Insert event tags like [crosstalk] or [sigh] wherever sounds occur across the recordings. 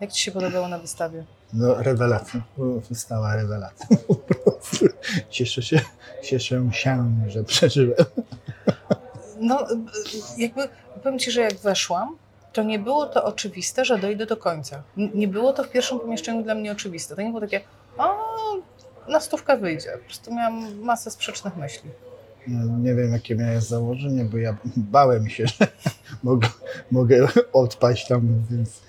Jak Ci się podobało na wystawie? No, rewelacja. Wystała rewelacja. [laughs] Cieszę się, cieszę się, że przeżyłem. No, jakby powiem Ci, że jak weszłam, to nie było to oczywiste, że dojdę do końca. Nie było to w pierwszym pomieszczeniu dla mnie oczywiste. To nie było takie, a na stówkę wyjdzie. Po prostu miałam masę sprzecznych myśli. No, Nie wiem, jakie miałem założenie, bo ja bałem się, że [laughs] mogę, mogę odpaść tam, więc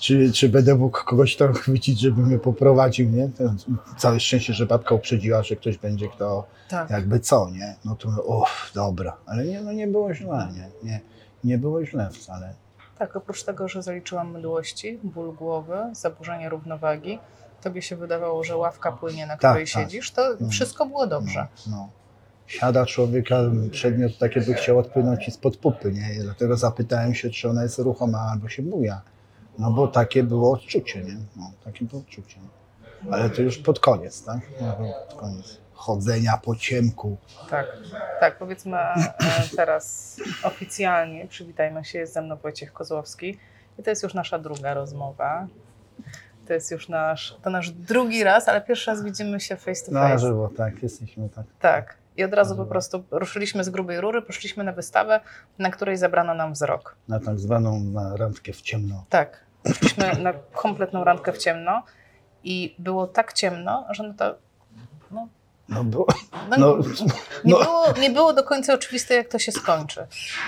czy, czy będę mógł kogoś tam chwycić, żeby mnie poprowadził, nie? To całe szczęście, że babka uprzedziła, że ktoś będzie kto Tak. jakby co, nie? No to uff, dobra. Ale nie, no nie było źle, nie? Nie, nie było źle wcale. Tak, oprócz tego, że zaliczyłam mdłości, ból głowy, zaburzenie równowagi, tobie się wydawało, że ławka płynie, na której tak. siedzisz, to wszystko było dobrze. No, no. Siada człowieka, przedmiot taki by chciał odpłynąć ci spod pupy, nie? I dlatego zapytałem się, czy ona jest ruchoma albo się buja. No bo takie było odczucie, nie? No, takie było odczucie. Ale to już pod koniec, tak? No, pod koniec. Chodzenia po ciemku. Tak, tak, powiedzmy e, teraz oficjalnie, przywitajmy się, jest ze mną Wojciech Kozłowski i to jest już nasza druga rozmowa. To jest już nasz, to nasz drugi raz, ale pierwszy raz widzimy się face to Na face. żywo, tak, jesteśmy tak. Tak. I od razu po prostu ruszyliśmy z grubej rury, poszliśmy na wystawę, na której zabrano nam wzrok. Na tak zwaną na randkę w ciemno. Tak. Poszliśmy na kompletną randkę w ciemno i było tak ciemno, że no to no, No bo, no, no, nie, no. było, nie było do końca oczywiste, jak to się skończy.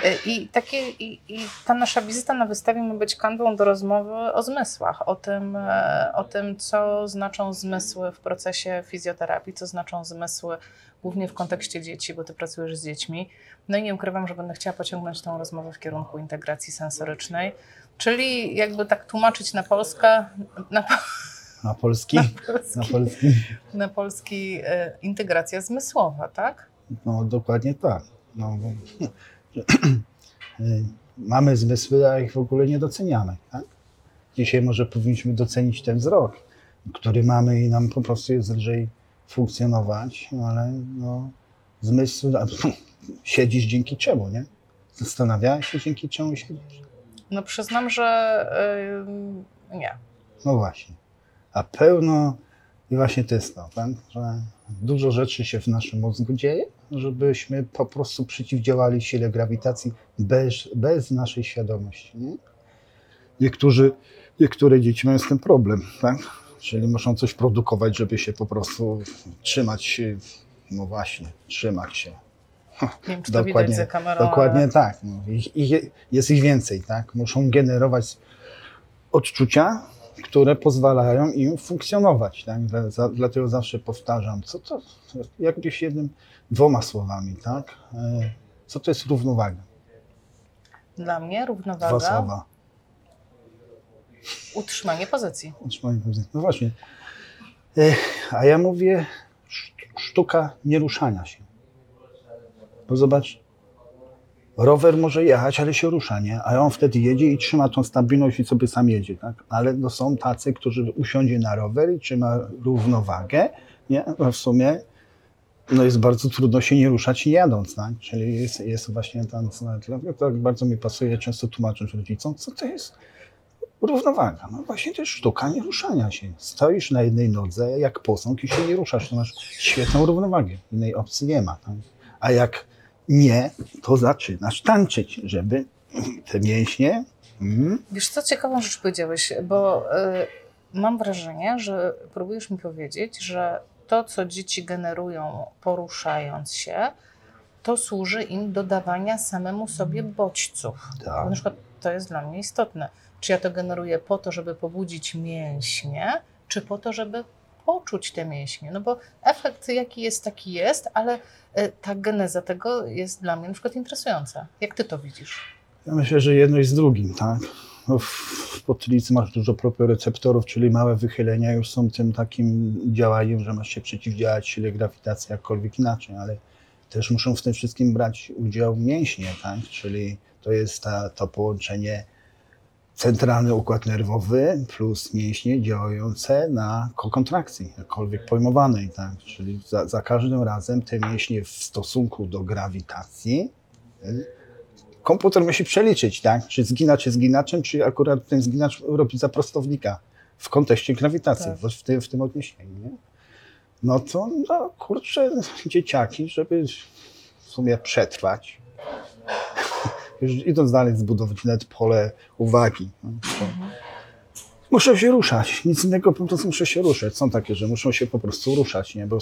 Y, I, takie, i, I ta nasza wizyta na wystawie ma być kanwą do rozmowy o zmysłach, o tym, e, o tym, co znaczą zmysły w procesie fizjoterapii, co znaczą zmysły głównie w kontekście dzieci, bo ty pracujesz z dziećmi. No i nie ukrywam, że będę chciała pociągnąć tą rozmowę w kierunku integracji sensorycznej, czyli jakby tak tłumaczyć na Polskę, na, na polski, [laughs] na na polski, polski. na polski e, integracja zmysłowa, tak? No dokładnie tak. No, bo, [clears throat] mamy zmysły, a ich w ogóle nie doceniamy. Tak? Dzisiaj może powinniśmy docenić ten wzrok, który mamy i nam po prostu jest lżej funkcjonować, no ale no, zmysł, [laughs] siedzisz dzięki czemu, nie? Zastanawiałeś się, dzięki czemu siedzisz? No przyznam, że yy, nie. No właśnie. A pełno, i właśnie to jest to, tak? że dużo rzeczy się w naszym mózgu dzieje, żebyśmy po prostu przeciwdziałali sile grawitacji bez, bez naszej świadomości. Nie? Niektórzy, niektóre dzieci mają z tym problem, tak? Czyli muszą coś produkować, żeby się po prostu trzymać no właśnie, trzymać się. Nie wiem, czy to widać za kamerą. Dokładnie ale- tak. No. Ich, ich, jest ich więcej, tak? Muszą generować odczucia, które pozwalają im funkcjonować. Tak? Dla- za- Dlatego zawsze powtarzam, co to, jakbyś jednym, dwoma słowami, tak? E, Co to jest równowaga? Dla mnie Dwa równowaga, słowa. utrzymanie pozycji. Utrzymanie pozycji. No właśnie. E, A ja mówię szt- sztuka nieruszania się. Bo zobacz, rower może jechać, ale się rusza, nie? A on wtedy jedzie i trzyma tą stabilność i sobie sam jedzie, tak? Ale no są tacy, którzy usiądzie na rower i trzyma równowagę, nie? No w sumie no jest bardzo trudno się nie ruszać jadąc, tak? Czyli jest, jest właśnie tam, dlatego to bardzo mi pasuje często tłumaczyć rodzicom, co to jest równowaga. No właśnie to jest sztuka nie ruszania się. Stoisz na jednej nodze jak posąg i się nie ruszasz, to masz świetną równowagę. Innej opcji nie ma. Tak? A jak nie, to zaczynasz tańczyć, żeby te mięśnie mm, Wiesz co, ciekawą rzecz powiedziałeś, bo y, mam wrażenie, że próbujesz mi powiedzieć, że to, co dzieci generują poruszając się, to służy im do dawania samemu sobie bodźców. Tak. Bo na przykład to jest dla mnie istotne. Czy ja to generuję po to, żeby pobudzić mięśnie, czy po to, żeby poczuć te mięśnie? No bo efekt jaki jest, taki jest, ale y, ta geneza tego jest dla mnie na przykład interesująca. Jak ty to widzisz? Ja myślę, że jedno jest z drugim, tak? No w potylicy masz dużo proprioreceptorów, czyli małe wychylenia już są tym takim działaniem, że masz się przeciwdziałać sile grawitacji jakkolwiek inaczej, ale też muszą w tym wszystkim brać udział mięśnie, tak? Czyli to jest ta, to połączenie centralny układ nerwowy plus mięśnie działające na kokontrakcji, jakkolwiek pojmowanej, tak? Czyli za, za każdym razem te mięśnie w stosunku do grawitacji y, komputer musi przeliczyć, tak? Czy zginacz jest zginaczem, czy akurat ten zginacz robi za prostownika w kontekście grawitacji, Tak. w, w, tym, w tym odniesieniu. Nie? No to, no kurczę, dzieciaki, żeby w sumie przetrwać, już idąc dalej, zbudować nawet pole uwagi. Muszę się ruszać, nic innego po prostu muszę się ruszać. Są takie, że muszą się po prostu ruszać, nie? Bo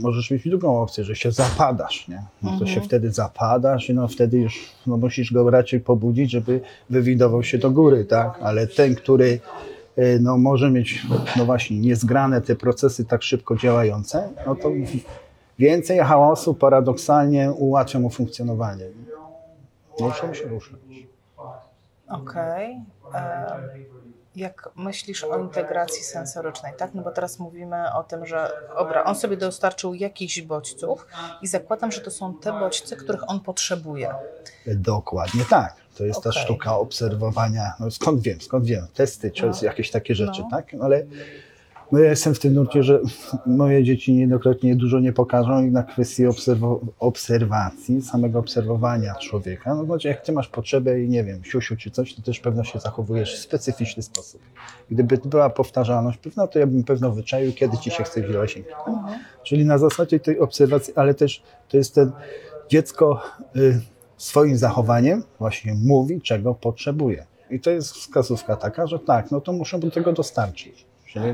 możesz mieć drugą opcję, że się zapadasz, nie? No to się wtedy zapadasz i no wtedy już no musisz go raczej pobudzić, żeby wywidował się do góry, tak? Ale ten, który y, no, może mieć, no właśnie, niezgrane te procesy tak szybko działające, no to więcej hałasu paradoksalnie ułatwia mu funkcjonowanie. Muszą się ruszać. Okej. E, Jak myślisz o integracji sensorycznej, tak? No bo teraz mówimy o tym, że dobra, on sobie dostarczył jakichś bodźców i zakładam, że to są te bodźce, których on potrzebuje. Dokładnie tak. To jest ta Okej. sztuka obserwowania. No skąd wiem, skąd wiem? Testy, czy No. jakieś takie rzeczy, No. tak? Ale no ja jestem w tym nurcie, że [laughs] moje dzieci niejednokrotnie dużo nie pokażą i na kwestii obserwo- obserwacji, samego obserwowania człowieka. No znaczy, jak ty masz potrzebę i nie wiem, siusiu czy coś, to też pewno się zachowujesz w specyficzny sposób. Gdyby była powtarzalność pewna, to ja bym pewno wyczaił, kiedy ci się chce wziąć. Czyli na zasadzie tej obserwacji, ale też to jest ten dziecko y, swoim zachowaniem właśnie mówi, czego potrzebuje. I to jest wskazówka taka, że tak, no to muszę do tego dostarczyć. Czyli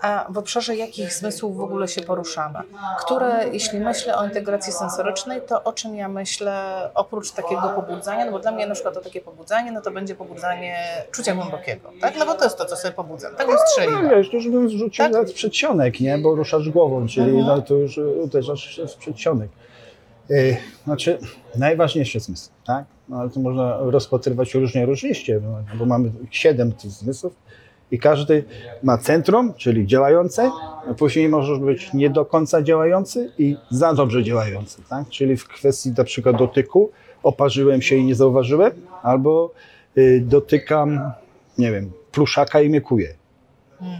A w obszarze jakich zmysłów w ogóle się poruszamy? Które, jeśli myślę o integracji sensorycznej, to o czym ja myślę oprócz takiego pobudzania? No bo dla mnie na przykład to takie pobudzanie, no to będzie pobudzanie czucia głębokiego, tak? No bo to jest to, co sobie pobudzam. Tak bym no strzeliła. wiesz, już bym rzucił Tak? nawet przedsionek, nie? Bo ruszasz głową, czyli Mhm. no, to już uderzasz w przedsionek. Y, Znaczy, najważniejszy zmysł, tak? No, ale to można rozpatrywać różnie, różniście, bo, bo mamy siedem tych zmysłów i każdy ma centrum, czyli działające, a później możesz być nie do końca działający i za dobrze działający, tak? Czyli w kwestii na przykład dotyku oparzyłem się i nie zauważyłem, albo y, dotykam, nie wiem, pluszaka i mykuję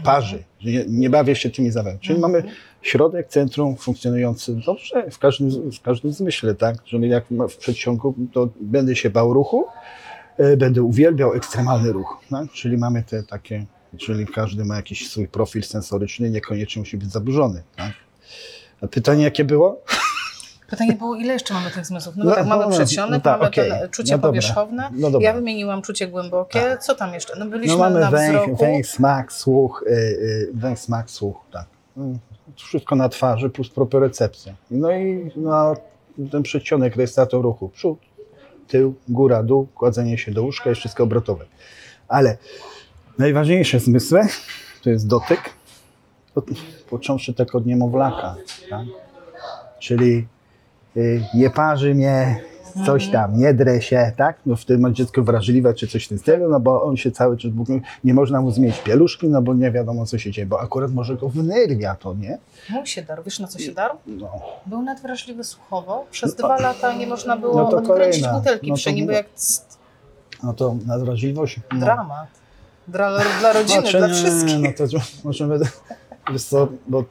parzy, że nie, nie bawię się tymi zawodami. Czyli mamy środek, centrum funkcjonujący dobrze w każdym, w każdym zmyśle, tak? Czyli jak w przedsionku, to będę się bał ruchu, e, będę uwielbiał ekstremalny ruch, tak? Czyli mamy te takie, czyli każdy ma jakiś swój profil sensoryczny, niekoniecznie musi być zaburzony, tak? A pytanie jakie było? Pytanie było, ile jeszcze mamy tych zmysłów? No, No, tak, mamy no, no, przedsionek, no tak, mamy okej. ten czucie No powierzchowne. No. Ja wymieniłam czucie głębokie. Co tam jeszcze? No byliśmy No mamy na węch, wzroku. węch, smak, słuch, y, y, węch, smak, słuch, tak. Mm, Wszystko na twarzy plus propriocepcja. No i na ten przedsionek rejestrator ruchu. Przód, tył, góra, dół, kładzenie się do łóżka jest wszystko obrotowe. Ale najważniejsze zmysły to jest dotyk, począwszy tak od niemowlaka, tak? Czyli y, nie parzy mnie, coś tam, nie drę się, tak? No wtedy ma dziecko wrażliwe, czy coś w tym stylu, no bo on się cały czas, nie można mu zmienić pieluszki, no bo nie wiadomo, co się dzieje, bo akurat może go wnerwia to, nie? Mu się darł. Wiesz, na co się darł? No, Był nadwrażliwy słuchowo. Przez dwa lata nie można było No odkręcić butelki No przy nim, bo jak no to nadwrażliwość. No. dramat. Dla, dla rodziny, Znaczy, dla nie, wszystkich. No to możemy, wiesz co, bo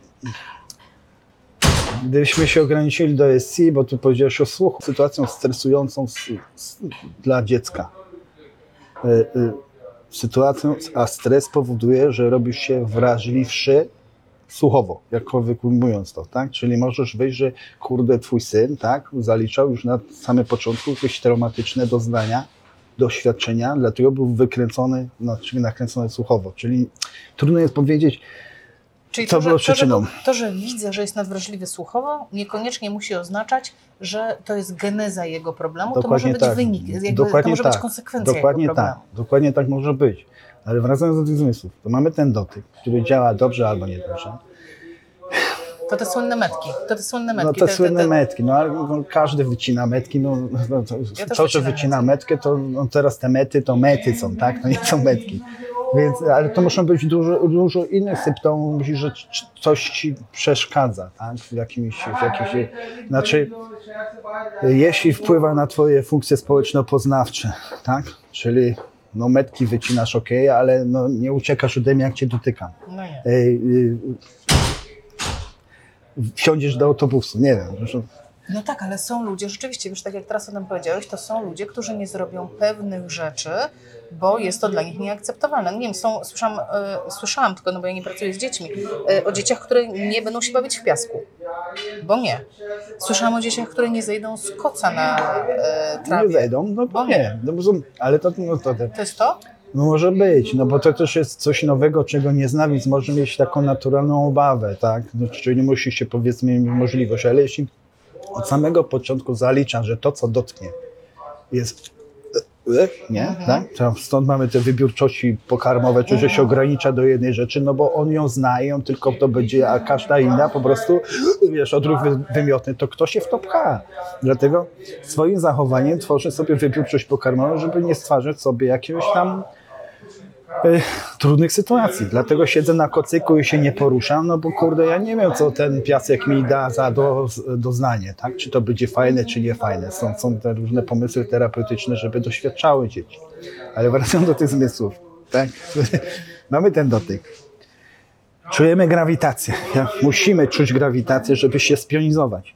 gdybyśmy się ograniczyli do SC, bo tu powiedziałeś o słuchu, sytuacją stresującą s- s- dla dziecka. Y, y, sytuacją, a stres powoduje, że robisz się wrażliwszy słuchowo, jakkolwiek ujmując to, tak? Czyli możesz wyjść, że kurde, twój syn, tak, zaliczał już na samym początku jakieś traumatyczne doznania, doświadczenia, dlatego był wykręcony, czyli nakręcony słuchowo. Czyli trudno jest powiedzieć, Czyli Co to, że, było to, że, przyczyną? to, że widzę, że jest nadwrażliwy słuchowo, niekoniecznie musi oznaczać, że to jest geneza jego problemu. to może być wynik, jakby, to Dokładnie może tak. być konsekwencja Dokładnie jego tak. problemu. Dokładnie tak może być. Ale wracając do tych zmysłów, to mamy ten dotyk, który działa dobrze albo niedobrze. To te słynne metki. To te słynne metki. No te, słynne metki, no ale no, każdy wycina metki, no, no to, Ja to, że wycina metkę, to no, teraz te mety to mety są, tak? To nie są metki. Więc, ale to muszą być dużo, dużo innych symptomów, że c- coś ci przeszkadza, tak? W jakimś, w jakimś, znaczy, jeśli wpływa na twoje funkcje społeczno-poznawcze, tak? Czyli no metki wycinasz ok, ale no, nie uciekasz ode mnie, jak cię dotykam. No nie. Wsiądziesz do autobusu, nie wiem. No tak, ale są ludzie, rzeczywiście, wiesz, tak jak teraz o tym powiedziałeś, to są ludzie, którzy nie zrobią pewnych rzeczy, bo jest to dla nich nieakceptowalne. Nie wiem, są, słyszałam, e, słyszałam tylko, no bo ja nie pracuję z dziećmi, e, o dzieciach, które nie będą się bawić w piasku, bo nie. Słyszałam o dzieciach, które nie zejdą z koca na e, Nie trawie. wejdą, no Bo to nie. No, bo są, ale to, no, to, to To jest to? No może być, no bo to też jest coś nowego, czego nie zna, więc może mieć taką naturalną obawę, tak? No, czyli nie musi się powiedzmy mieć możliwość, ale jeśli od samego początku zalicza, że to, co dotknie, jest e, nie, tak? To stąd mamy te wybiórczości pokarmowe, czy że się ogranicza do jednej rzeczy, no bo on ją zna i on tylko to będzie, a każda inna po prostu, wiesz, odruch wy- wymiotny, to kto się w to pcha? Dlatego swoim zachowaniem tworzy sobie wybiórczość pokarmową, żeby nie stwarzać sobie jakiegoś tam e, trudnych sytuacji. Dlatego siedzę na kocyku i się nie poruszam, no bo kurde, ja nie wiem, co ten piasek mi da za do, doznanie, tak? Czy to będzie fajne, czy nie fajne. Są, są te różne pomysły terapeutyczne, żeby doświadczały dzieci. Ale wracam do tych zmysłów, tak? [laughs] Mamy ten dotyk. Czujemy grawitację. Musimy czuć grawitację, żeby się spionizować.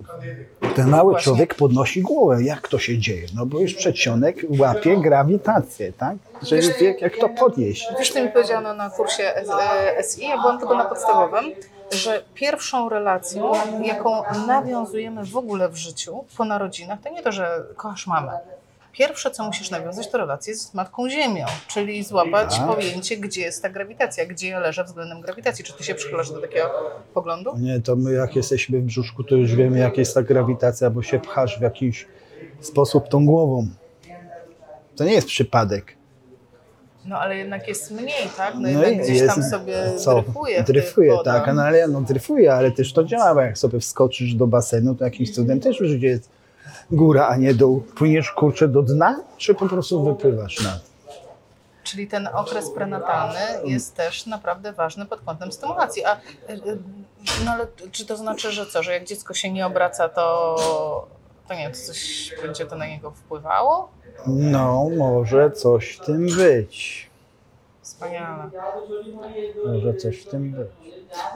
Ten mały człowiek podnosi głowę. Jak to się dzieje? No bo już przedsionek łapie grawitację, tak? Że wie, jak to podnieść. Wiesz, co mi powiedziano na kursie e, SI, ja byłam tylko na podstawowym, że pierwszą relacją, jaką nawiązujemy w ogóle w życiu po narodzinach, to nie to, że kochasz mamę. Pierwsze, co musisz nawiązać, to relację z Matką Ziemią, czyli złapać Tak. pojęcie, gdzie jest ta grawitacja, gdzie ja leżę względem grawitacji. Czy ty się przychylasz do takiego poglądu? Nie, to my jak jesteśmy w brzuszku, to już wiemy, jaka jest ta grawitacja, bo się pchasz w jakiś sposób tą głową. To nie jest przypadek. No ale jednak jest mniej, tak? No, No jednak i gdzieś jest- tam sobie co? dryfuje. Dryfuje, tak, no ale no dryfuje, ale też to działa, bo jak sobie wskoczysz do basenu, to jakimś cudem też już jest góra, a nie dół. Płyniesz kurczę do dna, czy po prostu wypływasz na Czyli ten okres prenatalny jest też naprawdę ważny pod kątem stymulacji. A, y, y, no ale czy to znaczy, że co, że jak dziecko się nie obraca, to, to nie to coś będzie to na niego wpływało? No, może coś w tym być. Wspaniale. Może coś w tym być.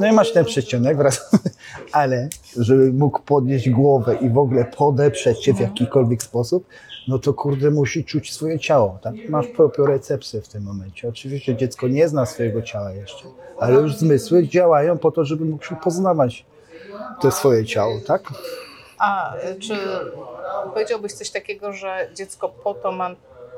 No i masz ten przedsionek wraz, [laughs] ale żeby mógł podnieść głowę i w ogóle podeprzeć cię w jakikolwiek sposób, no to kurde musi czuć swoje ciało, tak? Masz propiorecepcję w tym momencie. Oczywiście dziecko nie zna swojego ciała jeszcze, ale już zmysły działają po to, żeby mógł się poznawać to swoje ciało, tak? A y, czy powiedziałbyś coś takiego, że dziecko po to ma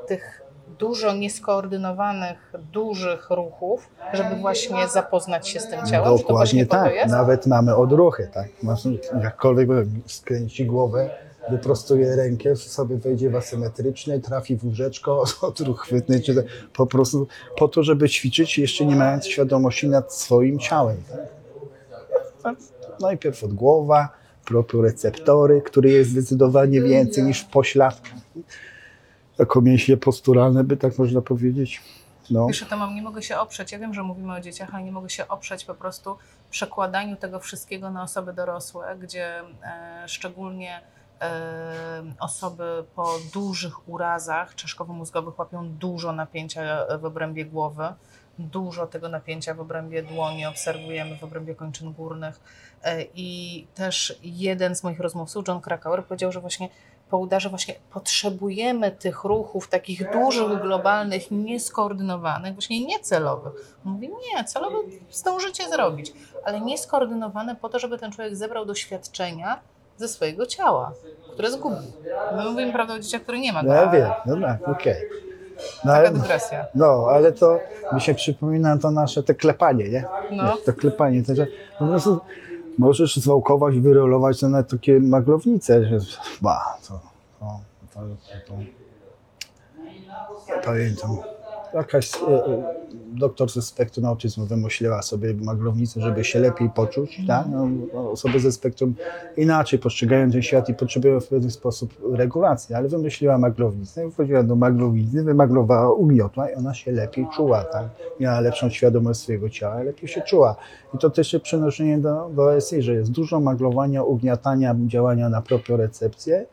tych dużo nieskoordynowanych, dużych ruchów, żeby właśnie zapoznać się z tym ciałem? Dokładnie tak. Nawet mamy odruchy, tak? Masz, jakkolwiek skręci głowę, wyprostuje rękę, sobie wejdzie w asymetryczny, trafi w łóżeczko, [laughs] odruch chwytny, czy po prostu po to, żeby ćwiczyć, jeszcze nie mając świadomości nad swoim ciałem. Tak? Tak. Najpierw od głowa, propioreceptory, który jest zdecydowanie więcej niż w pośladkach. Jako mięśnie posturalne, by tak można powiedzieć. No. Wiesz, to mam, nie mogę się oprzeć. Ja wiem, że mówimy o dzieciach, ale nie mogę się oprzeć po prostu przekładaniu tego wszystkiego na osoby dorosłe, gdzie e, szczególnie e, osoby po dużych urazach czaszkowo-mózgowych łapią dużo napięcia w obrębie głowy. Dużo tego napięcia w obrębie dłoni obserwujemy, w obrębie kończyn górnych. E, I też jeden z moich rozmówców, John Krakauer, powiedział, że właśnie po udarze właśnie potrzebujemy tych ruchów takich dużych, globalnych, nieskoordynowanych, właśnie niecelowych. Mówi, nie, celowe zdążycie zrobić, ale nieskoordynowane po to, żeby ten człowiek zebrał doświadczenia ze swojego ciała, które zgubił. My mówimy prawda o dzieciach, które nie ma. No ja wiem, no tak, okej. No, Taka ale, no, ale to mi się przypomina to nasze te klepanie, nie? No. To klepanie, to, że po prostu możesz zwałkować, wyrolować to na takie maglownice, że ba, to, to, to, to, to pamiętam. Jakaś e, e, doktor ze spektrum autyzmu wymyśliła sobie maglownicę, żeby się lepiej poczuć. Tak? No, no, osoby ze spektrum inaczej postrzegają ten świat i potrzebują w pewien sposób regulacji, ale wymyśliła maglownicę i wchodziła do maglownicy, wymaglowała, ugniotła i ona się lepiej czuła. Tak? Miała lepszą świadomość swojego ciała, lepiej się czuła. I to też jest przenoszenie do, do że jest dużo maglowania, ugniatania, działania na propiorecepcję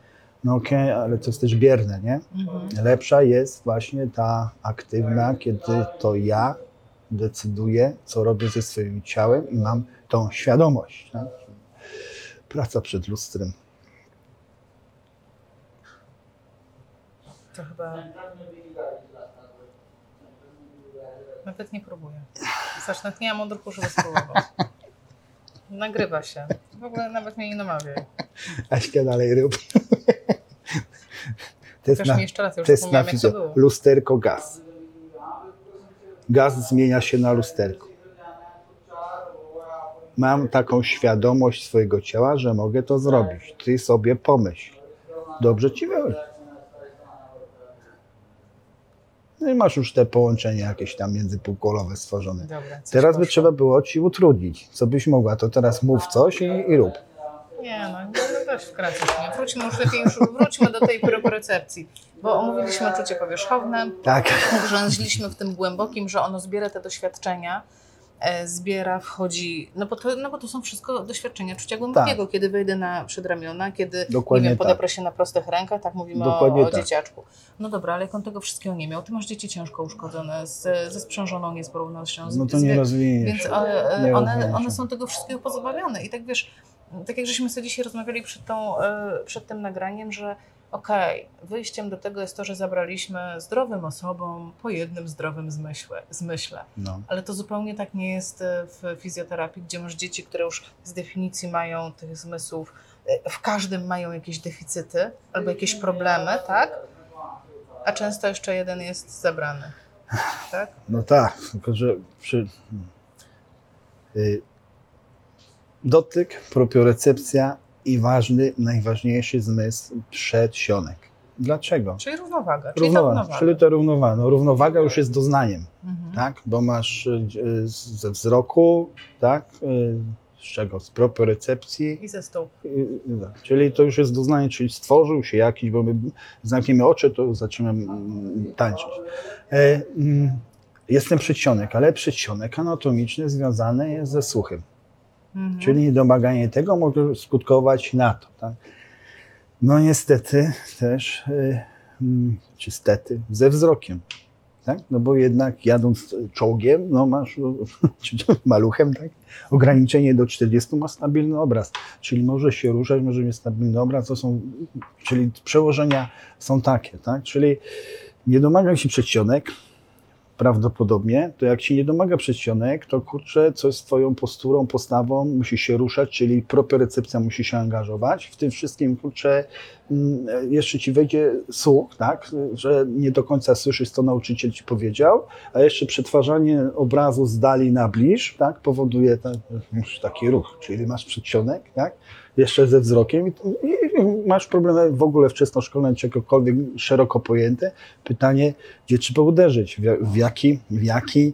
no okej, okay, ale to jest też bierne, nie? Mhm. Lepsza jest właśnie ta aktywna, kiedy to ja decyduję, co robię ze swoim ciałem i mam tą świadomość. Tak? Praca przed lustrem. To chyba. Nawet nie próbuję. Zacznęłam od ruchu, żeby spróbować. [laughs] Nagrywa się. W ogóle nawet mnie nie namawiaj. Aśka dalej rób. To jest Pokaż na, jeszcze raz, już jest na. Lusterko gaz. Gaz zmienia się na lusterko. Mam taką świadomość swojego ciała, że mogę to zrobić. Ty sobie pomyśl. Dobrze ci wychodzi. No i masz już te połączenie jakieś tam międzypółkolowe stworzone. Dobra, coś Teraz by poszło. trzeba było ci utrudnić. Co byś mogła, to teraz mów coś i, i rób. Nie no, nie, no też wkracać mnie. Wróćmy już lepiej, już wróćmy do tej propriocepcji. Bo omówiliśmy czucie powierzchowne, Tak. grzęźliśmy w tym głębokim, że ono zbiera te doświadczenia, e, zbiera, wchodzi, no bo, to, no bo to są wszystko doświadczenia czucia głębokiego, kiedy wejdę na przedramiona, kiedy Tak. Dokładnie nie wiem, tak. podeprę się na prostych rękach, tak mówimy Dokładnie o, o tak. dzieciaczku. No dobra, ale jak on tego wszystkiego nie miał, ty masz dzieci ciężko uszkodzone, z, ze sprzężoną niesprawnością, z, No to z, nie rozwiniesz. więc się. e, Nie one, rozwiniesz one są tego wszystkiego pozbawione. I tak wiesz, tak jak żeśmy sobie dzisiaj rozmawiali przed, tą, e, przed tym nagraniem, że okej, wyjściem do tego jest to, że zabraliśmy zdrowym osobom po jednym zdrowym zmyśle, zmyśle. No. Ale to zupełnie tak nie jest e, w fizjoterapii, gdzie masz dzieci, które już z definicji mają tych zmysłów, e, w każdym mają jakieś deficyty albo jakieś problemy, tak? A często jeszcze jeden jest zabrany. Tak? No tak, tylko że przy... y, dotyk, propiorecepcja i ważny, najważniejszy zmysł przedsionek. Dlaczego? Czyli równowaga. Czyli Równowaga, równowaga. czyli to równowaga. No, równowaga już jest doznaniem, Mhm. tak? Bo masz y, ze wzroku, tak? Y, Z czego? Z propiorecepcji. I ze y, tak. Czyli to już jest doznanie, czyli stworzył się jakiś, bo my zamkniemy oczy, to zaczynamy mm, tańczyć. E, mm, jest ten przedsionek, ale przedsionek anatomiczny związany jest ze słuchem. Mhm. Czyli niedomaganie tego może skutkować na to. Tak? No niestety też, y, mm, czy stety, ze wzrokiem. Tak? No bo jednak jadąc czołgiem, no masz, [laughs] czy maluchem, tak? ograniczenie do 40 ma stabilny obraz. Czyli może się ruszać, może mieć stabilny obraz, to są, czyli przełożenia są takie, tak? Czyli nie domaga się przedsionek, prawdopodobnie, to jak się nie domaga przedsionek, to kurczę, coś z twoją posturą, postawą musi się ruszać, czyli propiorecepcja musi się angażować. W tym wszystkim, kurczę, mm, jeszcze ci wejdzie słuch, tak, że nie do końca słyszysz, co nauczyciel ci powiedział, a jeszcze przetwarzanie obrazu z dali na bliż, tak, powoduje ta, taki ruch, czyli masz przedsionek, tak, jeszcze ze wzrokiem i, i masz problemy w ogóle wczesnoszkolne, czegokolwiek szeroko pojęte. Pytanie, gdzie trzeba uderzyć, w, w, jaki, w, jaki,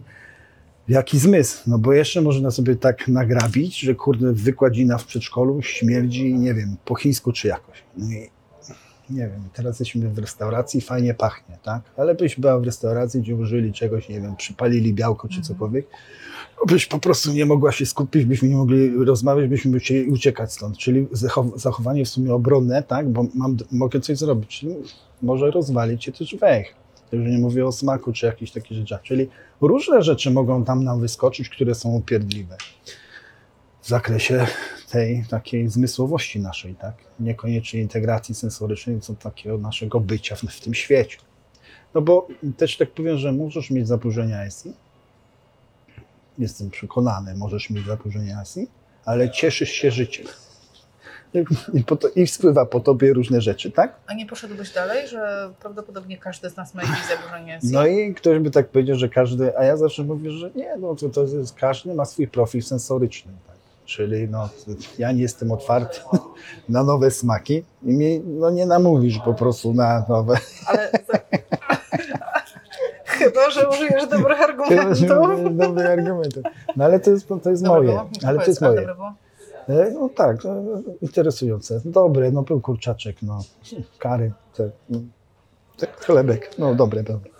w jaki zmysł. No bo jeszcze można sobie tak nagrabić, że kurde, wykładzina w przedszkolu śmierdzi, nie wiem, po chińsku czy jakoś. No i nie wiem, teraz jesteśmy w restauracji, fajnie pachnie, tak? Ale byś była w restauracji, gdzie użyli czegoś, nie wiem, przypalili białko czy Mhm. cokolwiek, byś po prostu nie mogła się skupić, byśmy nie mogli rozmawiać, byśmy musieli uciekać stąd. Czyli zachow- zachowanie w sumie obronne, tak? Bo mam, mogę coś zrobić, czyli może rozwalić cię też wech. To już nie mówię o smaku czy jakichś takich rzeczach. Czyli różne rzeczy mogą tam nam wyskoczyć, które są upierdliwe w zakresie tej takiej zmysłowości naszej, tak? Niekoniecznie integracji sensorycznej, co takiego naszego bycia w, w tym świecie. No bo też tak powiem, że możesz mieć zaburzenia SI, jestem przekonany, możesz mieć zaburzenia SI, ale cieszysz się życiem. I, po to, I spływa po tobie różne rzeczy, tak? A nie poszedłbyś dalej, że prawdopodobnie każdy z nas ma jakieś zaburzenie SI? No i ktoś by tak powiedział, że każdy, a ja zawsze mówię, że nie, no to, to jest, każdy ma swój profil sensoryczny. Tak? Czyli no, ja nie jestem otwarty [laughs] na nowe smaki i mnie no, nie namówisz po prostu na nowe. Ale [laughs] chyba, że użyjesz dobrych argumentów. Dobry argument. No ale to jest, to jest Dobre moje. było? Ale to jest moje. dobre było? E, No tak, e, interesujące. Dobre, no był kurczaczek, no kary, te, no, te chlebek, no dobre, dobre.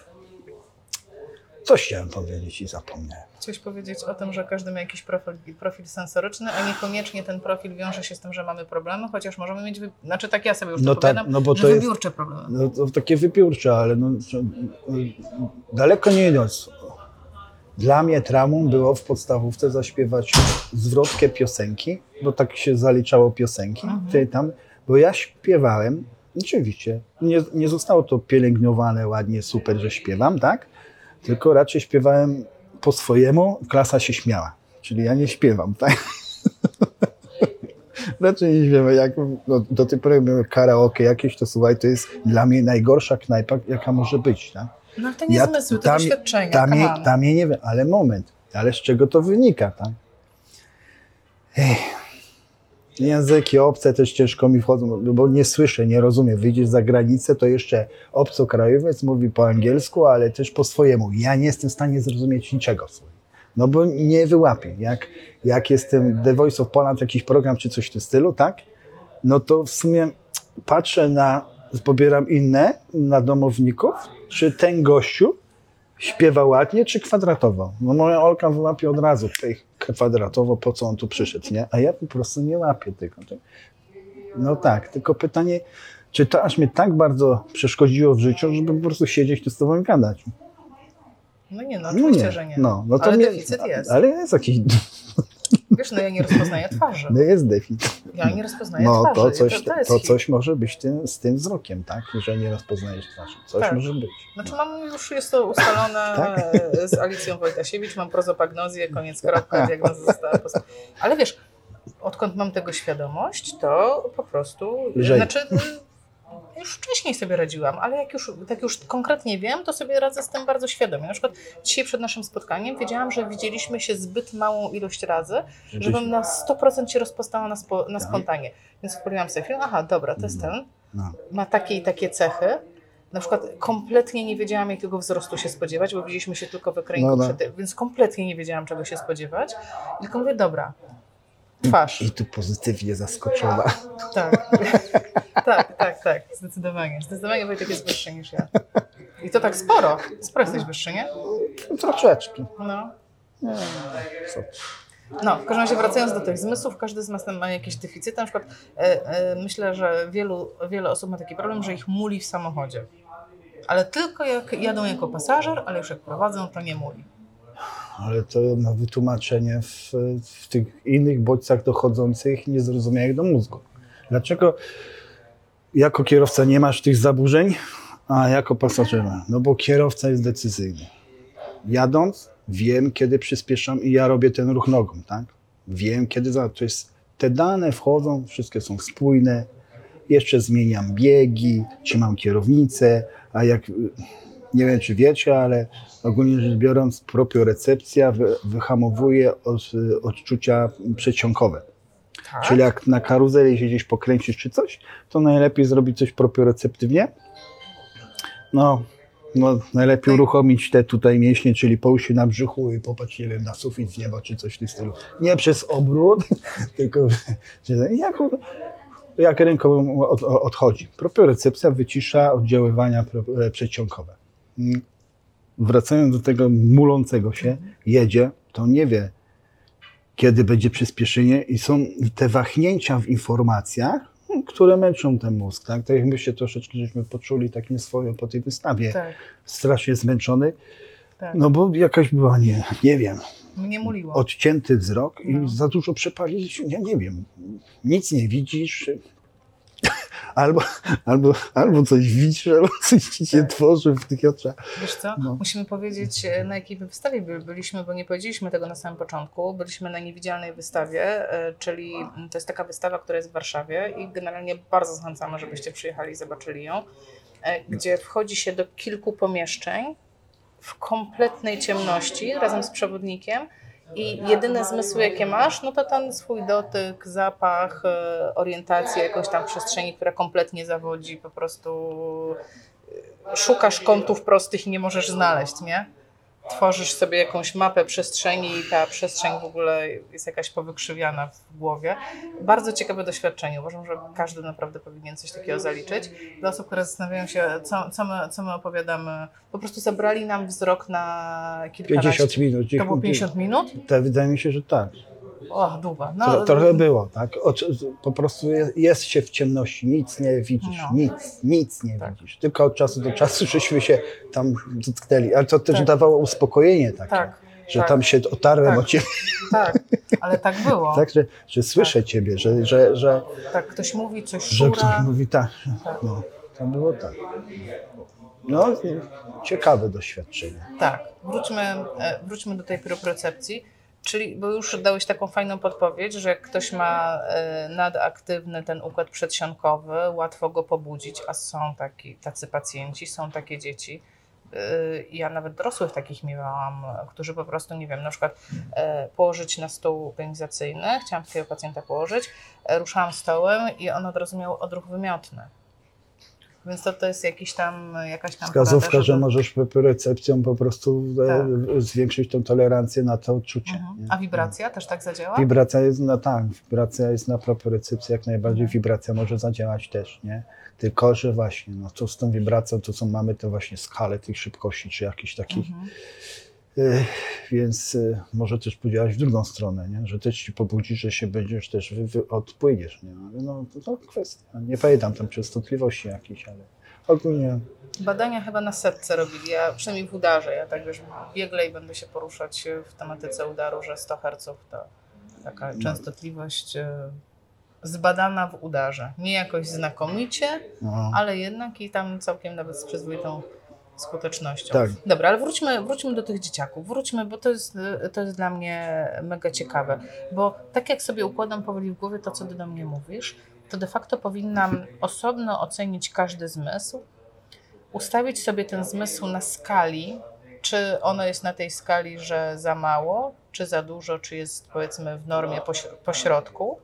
Coś chciałem powiedzieć i zapomniałem. Chciałeś powiedzieć o tym, że każdy ma jakiś profil, profil sensoryczny, a niekoniecznie ten profil wiąże się z tym, że mamy problemy, chociaż możemy mieć, wy... znaczy tak ja sobie już No to tak, no bo to jest- wybiórcze problemy. No to takie wypiórcze, ale no, daleko nie idąc. Dla mnie traumą było w podstawówce zaśpiewać zwrotkę piosenki, bo tak się zaliczało piosenki, Mhm. czyli tam, bo ja śpiewałem Oczywiście. Nie, nie zostało to pielęgnowane ładnie, super, że śpiewam, tak? Tylko raczej śpiewałem po swojemu, klasa się śmiała. Czyli ja nie śpiewam, tak? [laughs] raczej nie śpiewam. Jak, no, do tej pory miałem karaoke jakieś, to słuchaj, to jest dla mnie najgorsza knajpa, jaka może być, tak? No ale to nie Ja- zmysły, to tam- doświadczenia. Tam, je, tam je nie wiem, ale moment, ale z czego to wynika, tak? Ech. Języki obce też ciężko mi wchodzą, no bo nie słyszę, nie rozumiem. Wyjdziesz za granicę, to jeszcze obcokrajowiec mówi po angielsku, ale też po swojemu. Ja nie jestem w stanie zrozumieć niczego. No bo nie wyłapię. Jak, jak jestem The Voice of Poland, jakiś program czy coś w tym stylu, tak? No to w sumie patrzę na, pobieram inne na domowników, czy ten gościu śpiewa ładnie, czy kwadratowo. No moja Olka wyłapie od razu tej kwadratowo, po co on tu przyszedł, nie? A ja po prostu nie łapię tego. No tak, tylko pytanie, czy to aż mnie tak bardzo przeszkodziło w życiu, żeby po prostu siedzieć tu z tobą i gadać? No nie, no No oczywiście, nie. że nie. No, no to ale mnie, deficyt jest. Ale jest jakiś, Wiesz, no ja nie rozpoznaję twarzy. no jest deficyt. Ja nie rozpoznaję No twarzy. to coś, to, to to coś może być tym, z tym wzrokiem, tak? Że nie rozpoznajesz twarzy. Coś Tak. może być. Znaczy mam już jest to ustalone [laughs] Tak? e, z Alicją Wojtasiewicz, mam prozopagnozję, koniec kropka, diagnoza została posta- Ale wiesz, odkąd mam tego świadomość, to po prostu, Lżej. znaczy już wcześniej sobie radziłam, ale jak już, tak już konkretnie wiem, to sobie radzę z tym bardzo świadomie. Na przykład dzisiaj przed naszym spotkaniem wiedziałam, że widzieliśmy się zbyt małą ilość razy, żebym na 100% się rozpoznała na, spo, na Tak. spontanie. Więc odpaliłam sobie film, aha, dobra, to jest ten, No. ma takie i takie cechy. Na przykład kompletnie nie wiedziałam, jakiego wzrostu się spodziewać, bo widzieliśmy się tylko w ekraniku, No, no. przed więc kompletnie nie wiedziałam, czego się spodziewać. Tylko mówię, dobra, twarz. I tu pozytywnie zaskoczona. Tak. tak, tak, tak, zdecydowanie. Zdecydowanie Wojtek jest wyższy niż ja. I to tak sporo. Sporo jesteś wyższy, nie? Troszeczkę. No. Nie, co? No, w każdym razie wracając do tych zmysłów, każdy z nas ma jakieś deficyty. Na przykład e, e, myślę, że wielu, wiele osób ma taki problem, że ich muli w samochodzie. Ale tylko jak jadą jako pasażer, ale już jak prowadzą, to nie muli. Ale to ma wytłumaczenie w, w tych innych bodźcach dochodzących niezrozumiałych do mózgu. Dlaczego jako kierowca nie masz tych zaburzeń, a jako pasażer? No bo kierowca jest decyzyjny. Jadąc, wiem, kiedy przyspieszam i ja robię ten ruch nogą, tak? Wiem, kiedy za. To jest, te dane wchodzą, wszystkie są spójne. Jeszcze zmieniam biegi, trzymam kierownicę, a jak nie wiem, czy wiecie, ale ogólnie rzecz biorąc, propiorecepcja wy, wyhamowuje od, odczucia przedsionkowe. Tak? Czyli jak na karuzeli się gdzieś pokręcisz czy coś, to najlepiej zrobić coś propioreceptywnie. No, no najlepiej Tak. uruchomić te tutaj mięśnie, czyli połóż się na brzuchu i popatrz, nie wiem, na sufit z nieba czy coś w tym stylu. Nie przez obrót, [laughs] tylko jak, jak ręką od, odchodzi. Propiorecepcja wycisza oddziaływania e, przedsionkowe. Mm. Wracając do tego mulącego się, jedzie, to nie wie, kiedy będzie przyspieszenie i są te wahnięcia w informacjach, które męczą ten mózg. Tak, tak jak my się troszeczkę żeśmy poczuli takim swoim po tej wystawie. Tak, Strasznie zmęczony, tak. no bo jakaś była, nie, nie wiem, Mnie muliło. odcięty wzrok i No. za dużo przepaliliśmy, ja nie wiem, nic nie widzisz, [laughs] albo, albo, albo coś widzisz, albo coś ci się Tak. tworzy w tych oczach. Wiesz co? No. Musimy powiedzieć, e, na jakiej wystawie by- byliśmy, bo nie powiedzieliśmy tego na samym początku. Byliśmy na niewidzialnej wystawie, e, czyli to jest taka wystawa, która jest w Warszawie i generalnie bardzo zachęcamy, żebyście przyjechali i zobaczyli ją, e, gdzie wchodzi się do kilku pomieszczeń w kompletnej ciemności razem z przewodnikiem. I jedyne zmysły, jakie masz, no to ten swój dotyk, zapach, e, orientację jakąś tam przestrzeni, która kompletnie zawodzi, po prostu szukasz kątów prostych i nie możesz znaleźć, nie? Tworzysz sobie jakąś mapę przestrzeni i ta przestrzeń w ogóle jest jakaś powykrzywiana w głowie. Bardzo ciekawe doświadczenie. Uważam, że każdy naprawdę powinien coś takiego zaliczyć. Dla osób, które zastanawiają się, co, co, my, co my opowiadamy, po prostu zabrali nam wzrok na kilkanaście. 50 minut. To było 50 minut? To wydaje mi się, że tak. O. Tro, No, trochę było, tak? Oczy, po prostu jest, jest się w ciemności, nic nie widzisz, No. nic, nic nie Tak. widzisz. Tylko od czasu do czasu [laughs] żeśmy się tam dotknęli, ale to też Tak. dawało uspokojenie takie. Tak. że Tak. tam się otarłem Tak. o ciebie, Tak, ale tak było. [laughs] tak, że, że słyszę ciebie, że, że, że, Tak, ktoś mówi coś że ktoś szura. mówi tak. Tak. No, tam było tak. No, ciekawe doświadczenie. Tak, wróćmy, e, wróćmy do tej propriocepcji, czyli, bo już dałeś taką fajną podpowiedź, że jak ktoś ma e, nadaktywny ten układ przedsionkowy, łatwo go pobudzić, a są taki, tacy pacjenci, są takie dzieci. E, Ja nawet dorosłych takich miałam, którzy po prostu, nie wiem, na przykład e, położyć na stół pionizacyjny, chciałam takiego pacjenta położyć, ruszałam stołem i on od razu miał odruch wymiotny. Więc to, to jest jakiś tam, jakaś tam Wskazówka, porada, że żeby- możesz recepcją po prostu e, Tak. zwiększyć tą tolerancję na to odczucie. Mhm. A wibracja też tak zadziała? Wibracja jest na tak, wibracja jest na propriocepcji jak najbardziej, Mhm. wibracja może zadziałać też, nie? Tylko, że właśnie, no to z tą wibracją, to co mamy, to właśnie skalę tych szybkości, czy jakichś takich, Mhm. Więc y, może też podziałać w drugą stronę, nie? Że też ci pobudzi, że się będziesz też, wy, wy, odpłyniesz, nie? Ale no, to, to kwestia, nie pamiętam tam częstotliwości jakiejś, ale ogólnie Badania chyba na setce robili, ja przynajmniej w udarze, ja tak wiesz, biegle i będę się poruszać w tematyce udaru, że 100 Hz to taka No. częstotliwość e, zbadana w udarze. Nie jakoś znakomicie, no, ale jednak i tam całkiem nawet z przyzwoitą skutecznością. Tak. Dobra, ale wróćmy, wróćmy do tych dzieciaków. Wróćmy, bo to jest, to jest dla mnie mega ciekawe. Bo tak jak sobie układam powoli w głowie to, co ty do mnie mówisz, to de facto powinnam [laughs] osobno ocenić każdy zmysł, ustawić sobie ten zmysł na skali, czy ono jest na tej skali, że za mało, czy za dużo, czy jest powiedzmy w normie poś- pośrodku.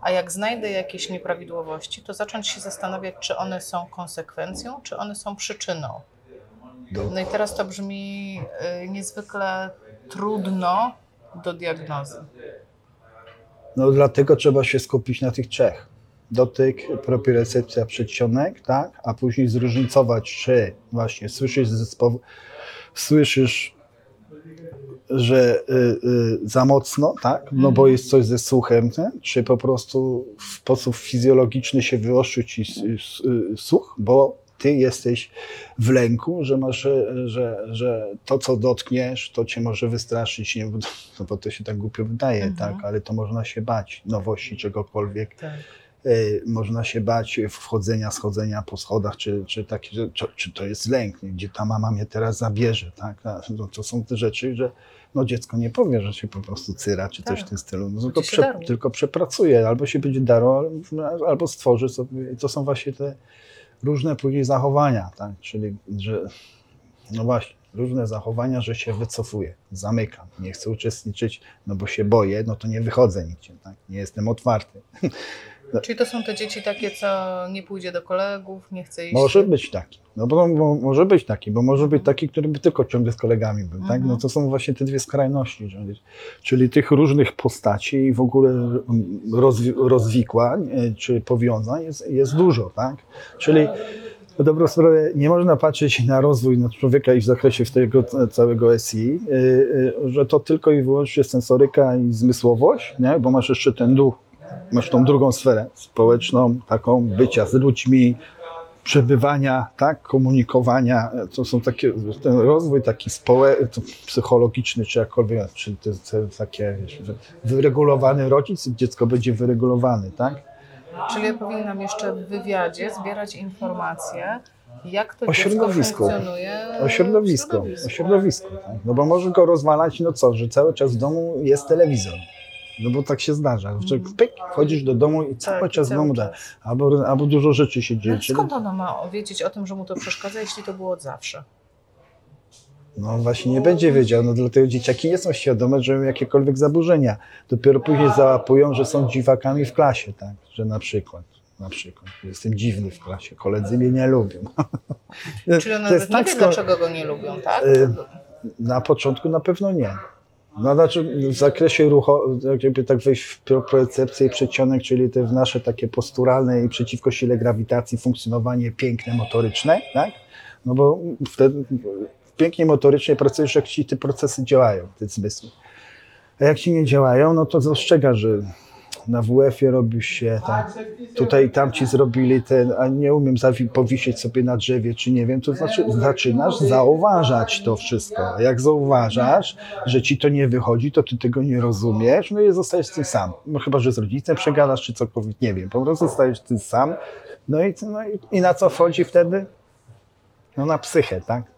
A jak znajdę jakieś nieprawidłowości, to zacząć się zastanawiać, czy one są konsekwencją, czy one są przyczyną. No i teraz to brzmi y, niezwykle trudno do diagnozy. No dlatego trzeba się skupić na tych trzech. Dotyk, propriocepcja, przedsionek, tak? A później zróżnicować, czy właśnie słyszysz, zespoł, słyszysz, że y, y, za mocno, tak? No bo Mhm. jest coś ze słuchem, nie? czy po prostu w sposób fizjologiczny się wyostrzył ci s- s- y, słuch, bo ty jesteś w lęku, że masz, że, że, że to, co dotkniesz, to cię może wystraszyć, nie? Bo, to, no bo to się tak głupio wydaje, Mhm. tak? Ale to można się bać nowości czegokolwiek. Tak. Y, można się bać wchodzenia, schodzenia po schodach, czy, czy, takie, że- czy, czy to jest lęk, nie? gdzie ta mama mnie teraz zabierze, tak? No, to są te rzeczy, że no, dziecko nie powie, że się po prostu cyra, czy coś w Tak. tym stylu. No, to prze, tylko przepracuje, albo się będzie darło, albo stworzy sobie. I to są właśnie te różne później zachowania, tak? Czyli, że no właśnie, różne zachowania, że się wycofuję, zamykam, nie chcę uczestniczyć, no bo się boję, no to nie wychodzę nigdzie, tak? Nie jestem otwarty. Czyli to są te dzieci takie, co nie pójdzie do kolegów, nie chce iść. Może być taki. No bo, bo może być taki, bo może być taki, który by tylko ciągle z kolegami był, tak? Mhm. No to są właśnie te dwie skrajności, czyli tych różnych postaci i w ogóle rozwi rozwikłań czy powiązań jest, jest dużo, tak? Czyli na dobrą sprawę nie można patrzeć na rozwój na człowieka i w zakresie tego całego SI, y, y, że to tylko i wyłącznie sensoryka i zmysłowość, nie? bo masz jeszcze ten duch, masz tą drugą sferę społeczną, taką bycia z ludźmi, przebywania, tak, komunikowania, to są takie, ten rozwój taki społe, psychologiczny, czy jakkolwiek, czy to, to takie, wyregulowany rodzic, dziecko będzie wyregulowany, tak? Czyli ja powinnam jeszcze w wywiadzie zbierać informacje, jak to O dziecko środowisku. funkcjonuje O środowisko, o środowisku, tak? No bo może go rozwalać, no co, że cały czas w domu jest telewizor. No bo tak się zdarza, że pyk, wchodzisz do domu i cały Tak, czas w cały domu, czas. da, albo, albo dużo rzeczy się dzieje. Czyli, skąd ono ma wiedzieć o tym, że mu to przeszkadza, jeśli to było od zawsze? no właśnie nie będzie wiedział, no dlatego dzieciaki nie są świadome, że mają jakiekolwiek zaburzenia. Dopiero później załapują, że są dziwakami w klasie, tak, że na przykład. Na przykład. Jestem dziwny w klasie, koledzy mnie nie lubią. Czyli [laughs] jest nawet nie tak wie, sko- dlaczego go nie lubią, tak? Y, Na początku na pewno nie. No znaczy w zakresie ruchu, jakby tak wejść w propriocepcję i przedsionek, czyli te w nasze takie posturalne i przeciwko sile grawitacji funkcjonowanie piękne motoryczne, tak? No bo wtedy pięknie motorycznie pracujesz, jak ci te procesy działają, te zmysły. A jak ci nie działają, no to zastrzega, że na WF-ie robisz się, tam, tutaj tam ci zrobili ten, a nie umiem powiesić sobie na drzewie, czy nie wiem, to znaczy zaczynasz zauważać to wszystko. A jak zauważasz, że ci to nie wychodzi, to ty tego nie rozumiesz, no i zostajesz tym sam. No chyba, że z rodzicem przegadasz, czy cokolwiek, nie wiem, po prostu zostajesz tym sam. No i, no i, i na co wchodzi wtedy? No na psychę, tak?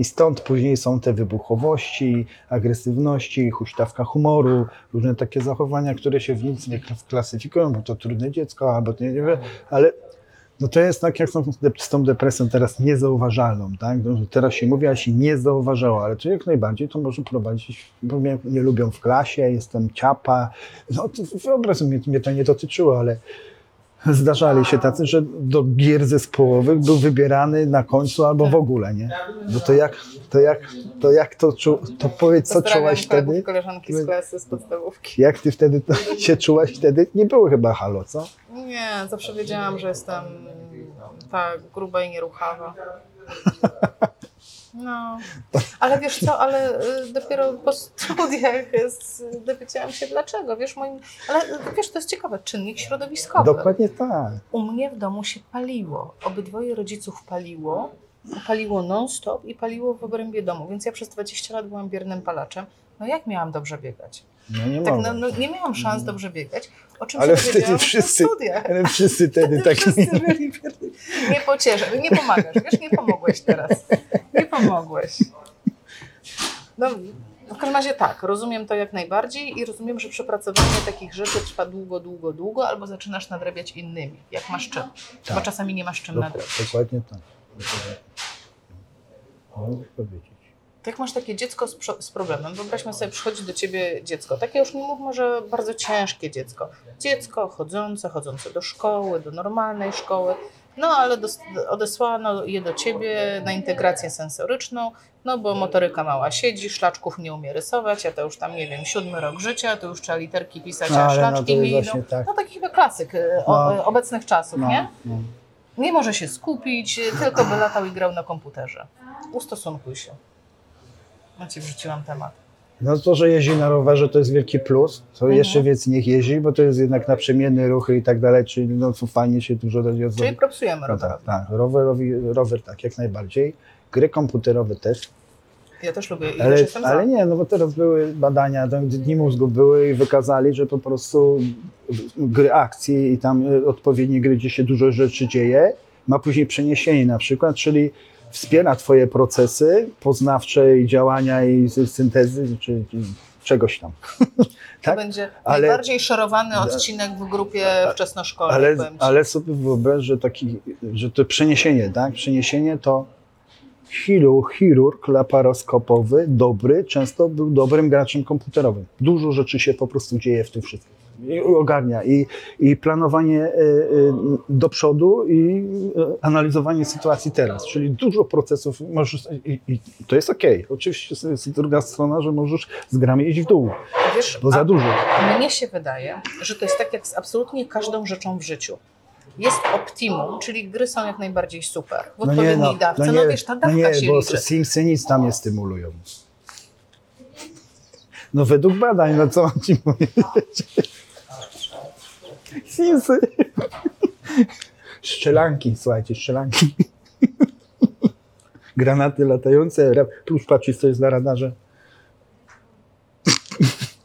I stąd później są te wybuchowości, agresywności, huśtawka humoru, różne takie zachowania, które się w nic nie klasyfikują, bo to trudne dziecko, albo to nie wiem, ale no to jest tak jak z tą depresją teraz niezauważalną, tak? No, Teraz się mówi, a się nie zauważało, ale to jak najbardziej to może prowadzić, bo mnie nie lubią w klasie, jestem ciapa, no to wyobraź sobie, mnie to nie dotyczyło, ale Zdarzali się tacy, że do gier zespołowych był wybierany na końcu albo w ogóle, nie? No to jak to, jak, to, jak to, czu, to powiedz, co czułaś wtedy? koleżanki z klasy, z podstawówki. Jak ty wtedy to [laughs] się czułaś wtedy? Nie było chyba halo, co? Nie, zawsze wiedziałam, że jestem tak gruba i nieruchawa. [laughs] No, ale wiesz co, ale y, dopiero po studiach jest, dowiedziałam się dlaczego, wiesz, moim, ale y, wiesz, to jest ciekawe, czynnik środowiskowy. Dokładnie tak. U mnie w domu się paliło, obydwoje rodziców paliło, paliło non-stop i paliło w obrębie domu, więc ja przez 20 lat byłam biernym palaczem. No jak miałam dobrze biegać? No nie Tak, no, no, nie miałam szans dobrze biegać, o czym Ale się wtedy wszyscy-. Ale wszyscy wtedy tak Wszyscy byli. Nie nie pomagasz, wiesz, nie pomogłeś teraz. Nie pomogłeś. No, w każdym razie tak, rozumiem to jak najbardziej i rozumiem, że przepracowanie takich rzeczy trwa długo, długo, długo, albo zaczynasz nadrabiać innymi, jak masz czym. Bo Tak. czasami nie masz czym Dok- nadrabiać. Dokładnie tak. Mogę powiedzieć. Jak masz takie dziecko z, z problemem, wyobraźmy sobie, przychodzi do ciebie dziecko, takie już nie mówmy, że bardzo ciężkie dziecko. Dziecko chodzące, chodzące do szkoły, do normalnej szkoły, no ale dos- odesłano je do ciebie na integrację sensoryczną, no bo motoryka mała siedzi, szlaczków nie umie rysować, a to już tam, nie wiem, siódmy rok życia, to już trzeba literki pisać, a no to szlaczki jest nie idą. tak. No taki chyba klasyk o, No. obecnych czasów, nie? No, no. Nie może się skupić, tylko by latał i grał na komputerze. Ustosunkuj się. No ci wrzuciłam temat. No to, że jeździ na rowerze to jest wielki plus, to Mhm. jeszcze więcej niech jeździ, bo to jest jednak naprzemienne ruchy i tak dalej, czyli no fajnie się dużo da Czyli propsujemy No rower. tak, tak, rowerowi, rower tak, jak najbardziej. Gry komputerowe też, Ja też lubię i też ale, jestem ale za. nie, no bo teraz były badania, tam dni mózgu były i wykazali, że po prostu gry akcji i tam y, odpowiednie gry, gdzie się dużo rzeczy dzieje, ma później przeniesienie na przykład, czyli wspiera twoje procesy poznawcze i działania i sy- syntezy, czy, czy czegoś tam. To tak? będzie ale- najbardziej szerowany odcinek w grupie wczesnoszkolnej, Ale, ale sobie wyobraź, że, taki, że to przeniesienie, tak? Przeniesienie to chiru, chirurg laparoskopowy, dobry, często był dobrym graczem komputerowym. Dużo rzeczy się po prostu dzieje w tym wszystkim. I ogarnia i, i planowanie y, y, do przodu i y, analizowanie sytuacji teraz, czyli dużo procesów możesz, i, i to jest okej. Oczywiście jest- druga strona, że możesz z grami iść w dół, Wiesz, bo za dużo. mnie się wydaje, że to jest tak jak z absolutnie każdą rzeczą w życiu. Jest optimum, czyli gry są jak najbardziej super. W odpowiedniej dawce. No, wiesz, ta dawka no nie, się bo liczy. Simsy nic tam nie stymulują. No według badań, no co mam ci powiedzieć? Simsy. Szczelanki, słuchajcie, szczelanki. Granaty latające, plus patrzysz, co jest na radarze.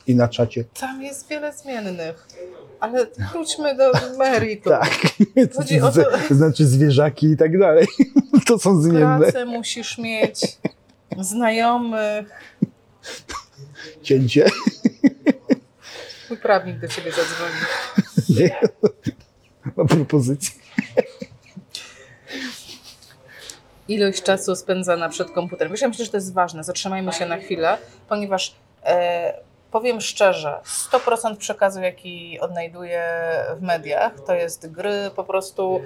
I na czacie. Tam jest wiele zmiennych. Ale wróćmy do meritum. Tak. [laughs] Chodzi o to- Znaczy zwierzaki i tak dalej. [laughs] To są zmienne. Pracę musisz mieć, znajomych. Cięcie. Mój prawnik do ciebie zadzwoni. Nie. Ma propozycję. Ilość czasu spędzana przed komputerem. Wiesz, ja myślę, że to jest ważne. Zatrzymajmy się na chwilę, ponieważ e, powiem szczerze, 100% przekazu, jaki odnajduję w mediach, to jest gry po prostu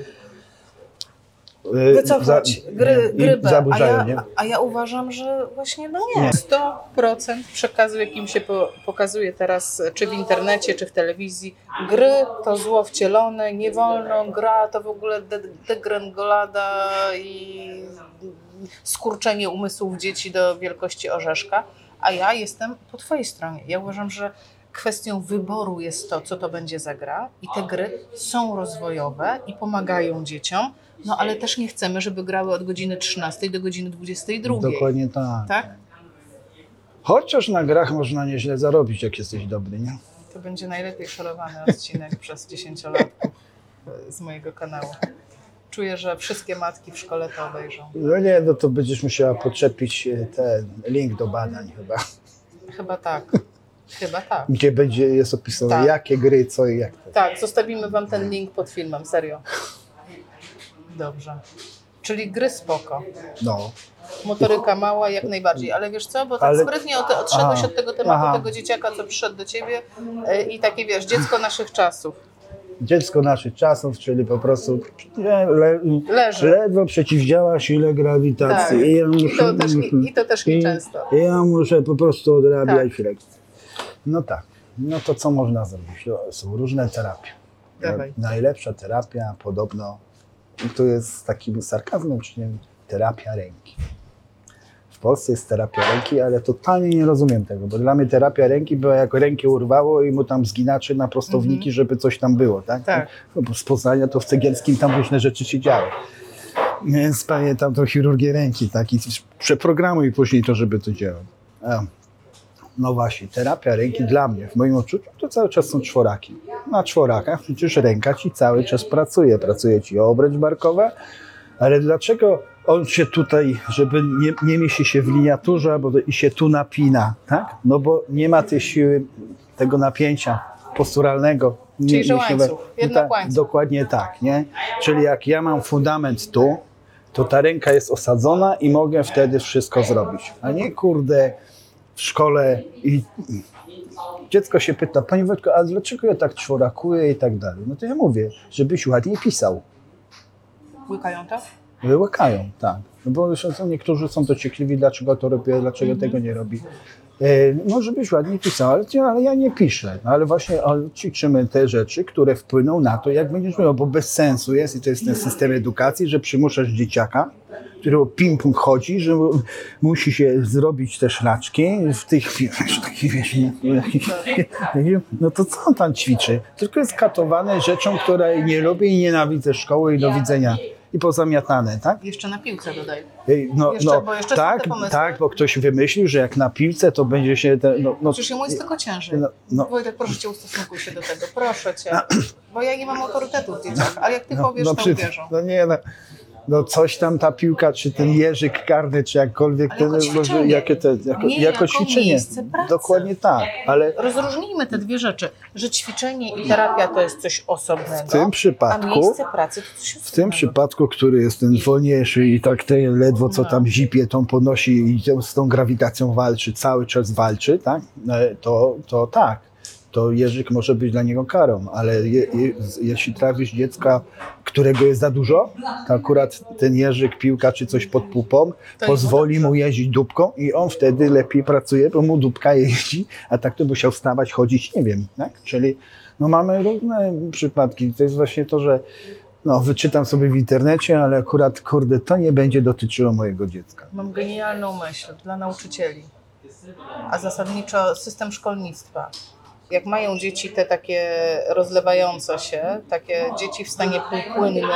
wycofać, za- gry, i gry B. A Zaburzają, nie? ja, a ja uważam, że właśnie no nie. Nie. 100% przekazu, jakim się po, pokazuje teraz, czy w internecie, czy w telewizji, gry to zło wcielone, nie wolno, gra to w ogóle de- degrengolada i skurczenie umysłów dzieci do wielkości orzeszka. A ja jestem po twojej stronie. Ja uważam, że Kwestią wyboru jest to, co to będzie za gra, i te gry są rozwojowe i pomagają dzieciom, no ale też nie chcemy, żeby grały od godziny 13 do godziny 22. Dokładnie tak. Tak? Chociaż na grach można nieźle zarobić, jak jesteś dobry, nie? To będzie najlepiej szorowany odcinek [laughs] przez dziesięciolatków e, z mojego kanału. Czuję, że wszystkie matki w szkole to obejrzą. No nie, no to będziesz musiała podczepić e, ten link do badań chyba, Chyba tak. Chyba tak. gdzie będzie jest opisane Tak. jakie gry, co i jak. to. Tak, zostawimy wam ten link pod filmem, serio. Dobrze. Czyli gry spoko. No. Motoryka mała jak najbardziej, ale wiesz co, bo tak Ale- sprytnie od, odszedłeś Aha. od tego tematu, Aha. tego dzieciaka, co przyszedł do ciebie e, i takie wiesz, dziecko naszych czasów. Dziecko naszych czasów, czyli po prostu le, le, Leży. ledwo przeciwdziała sile grawitacji. Tak. I, ja I muszę, to też, nie- i to też i- nieczęsto. i ja muszę po prostu odrabiać Tak. No tak. No to co można zrobić? No, Są różne terapie. Dawaj. Najlepsza terapia podobno, i tu jest z takim sarkazmem, czy nie wiem, terapia ręki. W Polsce jest terapia ręki, ale totalnie nie rozumiem tego, bo dla mnie terapia ręki była jak rękę urwało i mu tam zginaczy na prostowniki, żeby coś tam było, tak? Tak. No, bo z Poznania to w Cegielskim tam różne rzeczy się działy. Więc pamiętam tą chirurgię ręki, tak? I przeprogramuj później to, żeby to działało. No właśnie, terapia ręki dla mnie, w moim odczuciu, to cały czas są czworaki. Na czworakach przecież ręka ci cały czas pracuje. Pracuje ci obręcz barkowa, ale dlaczego on się tutaj, żeby nie, nie mieści się w liniaturze, albo i się tu napina, tak? No bo nie ma tej siły, tego napięcia posturalnego. Czyli, nie- że mięśniowe- łańcuch, jednak tak, łańcuch. Dokładnie tak, nie? Czyli jak ja mam fundament tu, to ta ręka jest osadzona i mogę wtedy wszystko zrobić. A nie kurde w szkole i dziecko się pyta, Panie Wojtko, a dlaczego ja tak czworakuję i tak dalej? No to ja mówię, żebyś ładnie pisał. Łykają to? Łykają, tak. No bo są, niektórzy są dociekliwi, dlaczego to robię, dlaczego tego nie robi. E, No, żebyś ładnie pisał, ale, ale ja nie piszę. No, ale właśnie ćwiczymy te rzeczy, które wpłyną na to, jak będziesz miał, bo bez sensu jest, i to jest ten system edukacji, że przymuszasz dzieciaka, którego ping-pong chodzi, że mu- musi się zrobić te szlaczki w wiesz, nie- no to co on tam ćwiczy? Tylko jest katowany rzeczą, której nie lubię i nienawidzę szkoły i do widzenia. I pozamiatane, tak? Jeszcze na piłce dodaj. No, Jeszcze, no, bo jeszcze tak, tak, bo ktoś wymyślił, że jak na piłce, to będzie się. Te, no, no, Przecież jemu jest tylko ciężej. no, no, Wojtek, proszę cię, ustosunkuj się do tego, proszę cię. [clears throat] Bo ja nie mam autorytetu w dzieciach, ale jak ty no, powiesz, no, to przy- uwierzą. no nie, no, no coś tam ta piłka, czy ten jeżyk karny, czy jakkolwiek, Ale ten, jako ćwiczenie. jakie te, jako, Nie jako jako ćwiczenie. miejsce pracy. Dokładnie tak, ale Rozróżnijmy te dwie rzeczy, że ćwiczenie i terapia to jest coś osobnego, w tym a przypadku. miejsce pracy to coś W tym osobnego. przypadku, który jest ten wolniejszy i tak te ledwo co No. tam zipie, tą ponosi i z tą grawitacją walczy, cały czas walczy, tak? E, To, to tak. To jeżyk może być dla niego karą, ale je, je, jeśli trafisz dziecka, którego jest za dużo, to akurat ten jeżyk, piłka czy coś pod pupą To pozwoli mu jeździć dupką i on wtedy lepiej pracuje, bo mu dupka jeździ, a tak to musiał wstawać, chodzić, nie wiem, tak? Czyli no mamy różne przypadki. To jest właśnie to, że no, wyczytam sobie w internecie, ale akurat, kurde, to nie będzie dotyczyło mojego dziecka. Mam genialną myśl dla nauczycieli, a zasadniczo system szkolnictwa. Jak mają dzieci te takie rozlewające się, takie dzieci w stanie półpłynnym,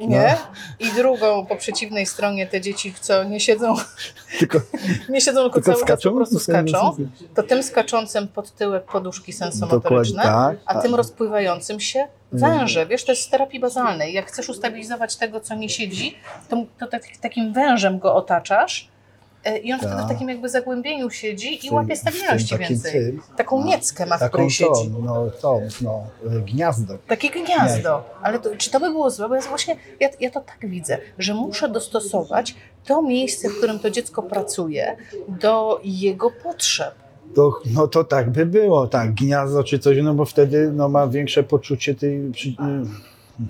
nie? I drugą po przeciwnej stronie te dzieci, co nie siedzą, Tylko, [laughs] nie siedzą, tylko, Tylko cały skaczą? czas po prostu skaczą, to tym skaczącym pod tyłek poduszki sensomotoryczne, tak. a tym rozpływającym się węże. Wiesz, to jest z terapii bazalnej. Jak chcesz ustabilizować tego, co nie siedzi, to, to tak, takim wężem go otaczasz i on wtedy w Tak. takim jakby zagłębieniu siedzi i tym- łapie stabilności więcej. tym. Taką nieckę ma, w której tą, siedzi. no, tą, no, y, gniazdo. Takie gniazdo. Ale to, czy to by było złe? Bo ja właśnie, ja, ja to tak widzę, że muszę dostosować to miejsce, w którym to dziecko pracuje, do jego potrzeb. To, no to tak by było, tak, gniazdo czy coś, no bo wtedy no, ma większe poczucie tej, przy,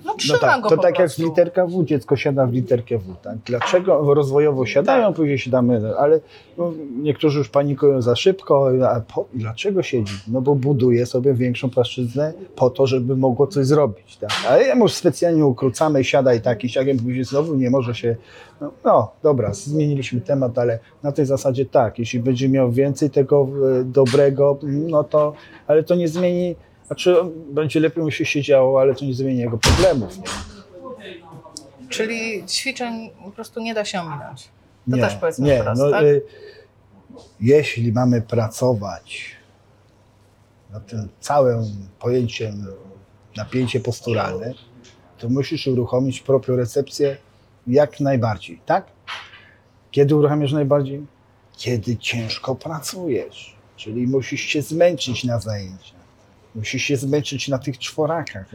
No trzyma tak, go to po tak jak w prostu. literka W, dziecko siada w literkę W. Tak? Dlaczego rozwojowo siadają, Tak. później siadamy, ale no, niektórzy już panikują za szybko, a po, dlaczego siedzi? No bo buduje sobie większą płaszczyznę po to, żeby mogło coś zrobić. Tak? Ale jemu specjalnie ukrócamy, siadaj taki, siakiem, później znowu nie może się, no, no dobra, zmieniliśmy temat, ale na tej zasadzie tak, jeśli będzie miał więcej tego e, dobrego, no to, ale to nie zmieni, znaczy będzie lepiej mu się siedziało, ale to nie zmieni jego problemów. Nie? Czyli ćwiczeń po prostu nie da się ominąć. To nie, też powiedzmy nie, wprost, no, tak? y, jeśli mamy pracować nad tym całym pojęciem napięcie posturalne, to musisz uruchomić propriorecepcję jak najbardziej, tak? Kiedy uruchamiasz najbardziej? Kiedy ciężko pracujesz, czyli musisz się zmęczyć na zajęciach. Musisz się zmęczyć na tych czworakach.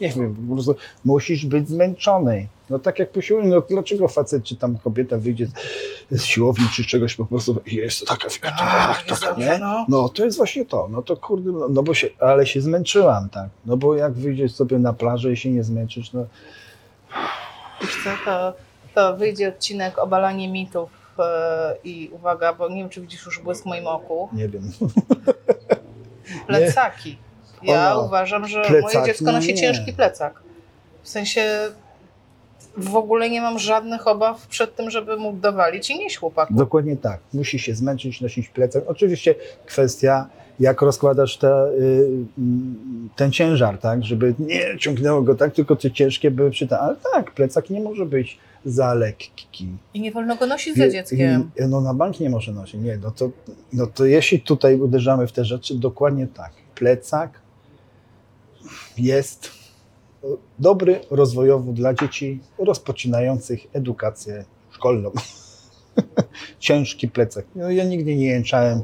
Nie wiem, po prostu musisz być zmęczony. No tak jak po siłowni, no dlaczego facet czy tam kobieta wyjdzie z, siłowni czy czegoś po prostu jest taka Tak, taka, nie? no. No to jest właśnie to. No to kurde, no, no bo się, ale się zmęczyłam, tak. No bo jak wyjdziesz sobie na plażę i się nie zmęczysz, no Wiesz co, to, to wyjdzie odcinek obalanie mitów e, i uwaga, bo nie wiem, czy widzisz już błysk w moim oku, nie wiem. [laughs] plecaki. Ja Ona- uważam, że plecaki, moje dziecko no nosi nie. ciężki plecak. W sensie w ogóle nie mam żadnych obaw przed tym, żeby mu dowalić i nieść chłopaku. Dokładnie tak. Musi się zmęczyć, nosić plecak. Oczywiście kwestia, jak rozkładasz te, y, mm, ten ciężar, tak, żeby nie ciągnęło go tak, tylko te ciężkie były przy tym. Ale tak, plecak nie może być za lekki. I nie wolno go nosić za dzieckiem. I- No na bank nie może nosić. Nie, no to, no to jeśli tutaj uderzamy w te rzeczy, dokładnie tak. Plecak jest dobry rozwojowo dla dzieci rozpoczynających edukację szkolną. [laughs] Ciężki plecak. No, ja nigdy nie jęczałem,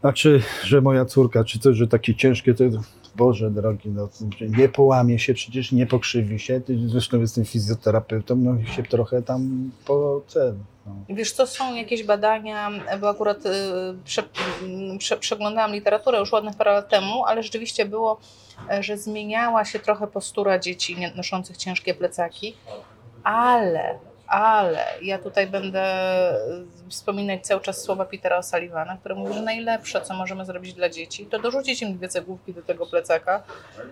znaczy, że moja córka, czy coś, że takie ciężkie, to Boże drogi, no, nie połamie się, przecież nie pokrzywi się. Zresztą jestem fizjoterapeutą, no się trochę tam po no. Wiesz, to są jakieś badania, bo akurat y, prze, prze, przeglądałam literaturę już ładnych parę lat temu, ale rzeczywiście było, że zmieniała się trochę postura dzieci noszących ciężkie plecaki, ale, ale ja tutaj będę wspominać cały czas słowa Petera O'Sullivana, który mówi, że najlepsze, co możemy zrobić dla dzieci, to dorzucić im dwie cegłówki do tego plecaka,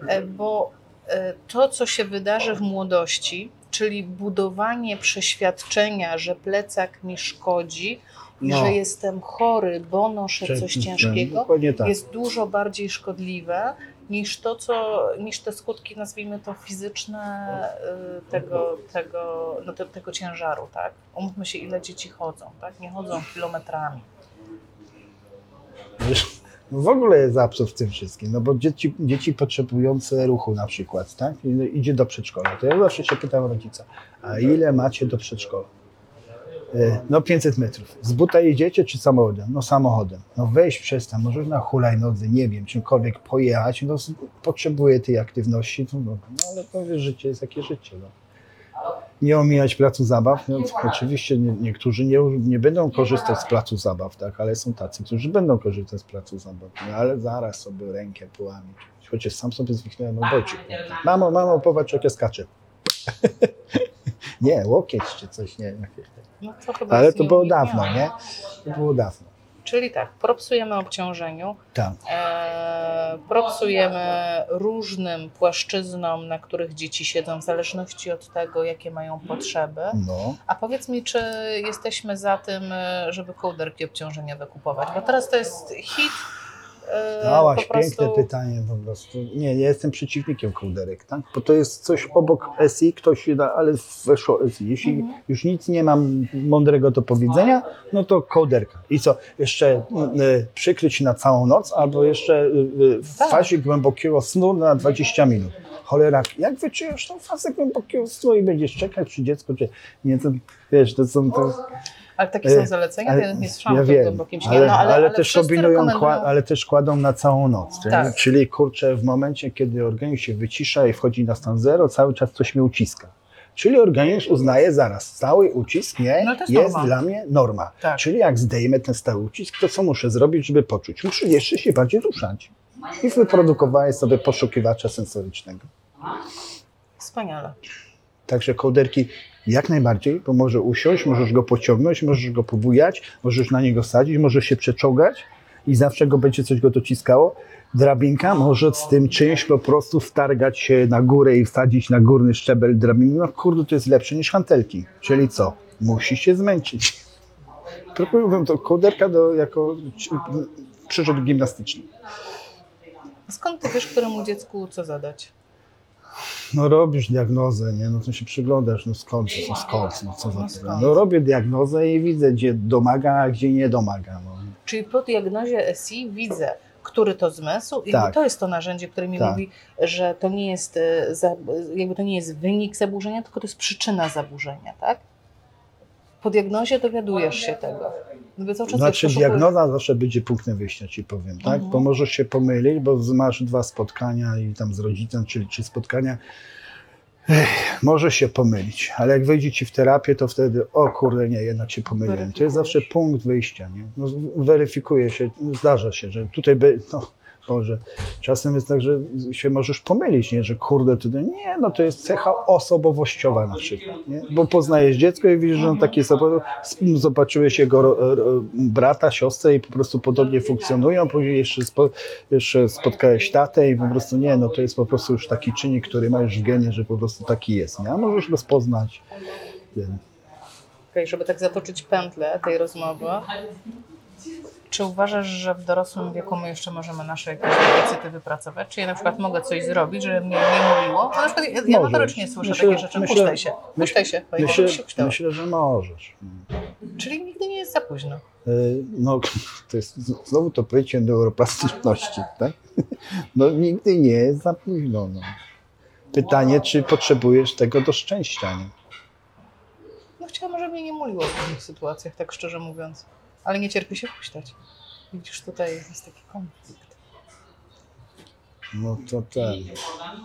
e, bo e, to, co się wydarzy w młodości, czyli budowanie przeświadczenia, że plecak mi szkodzi i No. że jestem chory, bo noszę coś ciężkiego, tak. jest dużo bardziej szkodliwe niż to, co, niż te skutki, nazwijmy to fizyczne y, tego, tego, no te, tego ciężaru, tak? Umówmy się, ile dzieci chodzą, tak? Nie chodzą kilometrami. Wiesz, no w ogóle jest absurd w tym wszystkim, no bo dzieci, dzieci potrzebujące ruchu na przykład, tak? Idzie do przedszkola. To ja zawsze się pytam rodzica, a ile macie do przedszkola? E, No 500 metrów. Z buta jedziecie czy samochodem? No samochodem. No weź przez tam, może na hulajnodze, nie wiem, czymkolwiek pojechać, no potrzebuję tej aktywności, no, no, ale powiesz, życie jest jakie życie, no. Nie omijać placu zabaw. No, oczywiście nie, niektórzy nie, nie będą korzystać z placu zabaw, tak, ale są tacy, którzy będą korzystać z placu zabaw. No, ale zaraz sobie rękę połamić. Chociaż sam sobie zwyknąłem obojczyk. Mamo, mamo, popatrz jak ja skaczę. [laughs] nie, łokieć czy coś, nie. No, to chyba Ale jest to było nieuniknione. dawno, nie? To było dawno. Czyli tak, propsujemy obciążeniu, Tak. e, propsujemy różnym płaszczyznom, na których dzieci siedzą, w zależności od tego, jakie mają potrzeby. No. A powiedz mi, czy jesteśmy za tym, e, żeby kołderki obciążeniowe kupować? Bo teraz to jest hit. E, Dałaś prostu- piękne pytanie po prostu. Nie, ja jestem przeciwnikiem kołderek, tak? Bo to jest coś obok SI, ktoś da, ale weszło SI. Jeśli Mhm. już nic nie mam mądrego do powiedzenia, no to kołderka. I co? Jeszcze y, przykryć na całą noc, albo jeszcze y, w Tak. fazie głębokiego snu na 20 minut. Cholera, jak wyczujesz tą fazę głębokiego snu i będziesz czekać przy dziecku, czy nie, to, wiesz, to są to... Ale takie są E, zalecenia, ale- to ja nie słyszałam ja wiem, głębokim śnie. ale, no, ale, ale, też wszyscy kombinują, kła- ale też kładą na całą noc. Tak. Czyli kurczę, w momencie, kiedy organizm się wycisza i wchodzi na stan zero, cały czas coś mnie uciska. Czyli organizm uznaje zaraz, stały ucisk nie, No jest dla mnie norma. Tak. Czyli jak zdejmę ten stały ucisk, to co muszę zrobić, żeby poczuć? Muszę jeszcze się bardziej ruszać. I wyprodukowałem sobie poszukiwacza sensorycznego. Wspaniale. Także kołderki jak najbardziej, bo może usiąść, możesz go pociągnąć, możesz go pobujać, możesz na niego sadzić, możesz się przeczołgać i zawsze go będzie coś go dociskało. Drabinka może z tym czymś po prostu wtargać się na górę i wsadzić na górny szczebel drabiny. No kurde, to jest lepsze niż hantelki. Czyli co? Musi się zmęczyć. Proponuję to kołderka do, jako przyrząd gimnastyczny. Skąd ty wiesz, któremu dziecku co zadać? No robisz diagnozę, nie? No to się przyglądasz, no skąd, no skąd, no co No za skąd? No robię diagnozę i widzę, gdzie domaga, a gdzie nie domaga. No. Czyli po diagnozie SI widzę, który to zmysł i Tak. to jest to narzędzie, które mi Tak. mówi, że to nie jest e, jakby to nie jest wynik zaburzenia, tylko to jest przyczyna zaburzenia, tak? Po diagnozie dowiadujesz się tego. Cały czas Znaczy poszukujesz- diagnoza zawsze będzie punktem wyjścia, ci powiem, tak? Mhm. Bo możesz się pomylić, bo masz dwa spotkania i tam z rodzicem, czyli trzy spotkania. Ech, może się pomylić, ale jak wejdzie ci w terapię, to wtedy, o kurde, nie, jednak się pomyliłem. To jest zawsze punkt wyjścia, nie? No, weryfikuje się, zdarza się, że tutaj, by, no, Boże, czasem jest tak, że się możesz pomylić, nie? że kurde, tutaj, nie, no to jest cecha osobowościowa na przykład, nie? bo poznajesz dziecko i widzisz, że on taki jest, osobo- zobaczyłeś jego brata, siostrę i po prostu podobnie funkcjonują, później jeszcze, spo, jeszcze spotkałeś tatę i po prostu nie, no to jest po prostu już taki czynnik, który masz w genie, że po prostu taki jest, nie? a możesz go spoznać. Nie. Okej, żeby tak zatoczyć pętlę tej rozmowy, czy uważasz, że w dorosłym wieku my jeszcze możemy nasze jakieś deficyty wypracować? Czy ja na przykład mogę coś zrobić, żeby mnie nie mówiło? Na przykład ja, ja notorycznie słyszę Myślę- takie rzeczy. myślę- puszczaj się, myśl- puszczaj się. Myślę, Myślę, się myślę, że możesz. Czyli nigdy nie jest za późno. Y, No, [laughs] to jest znowu to pojęcie neuroplastyczności, tak? [laughs] No nigdy nie jest za późno. No. Pytanie, czy potrzebujesz tego do szczęścia, nie? No chciałam, żeby mnie nie muliło w pewnych sytuacjach, tak szczerze mówiąc. Ale nie cierpi się puszczać. Widzisz, tutaj jest taki konflikt. No to ten.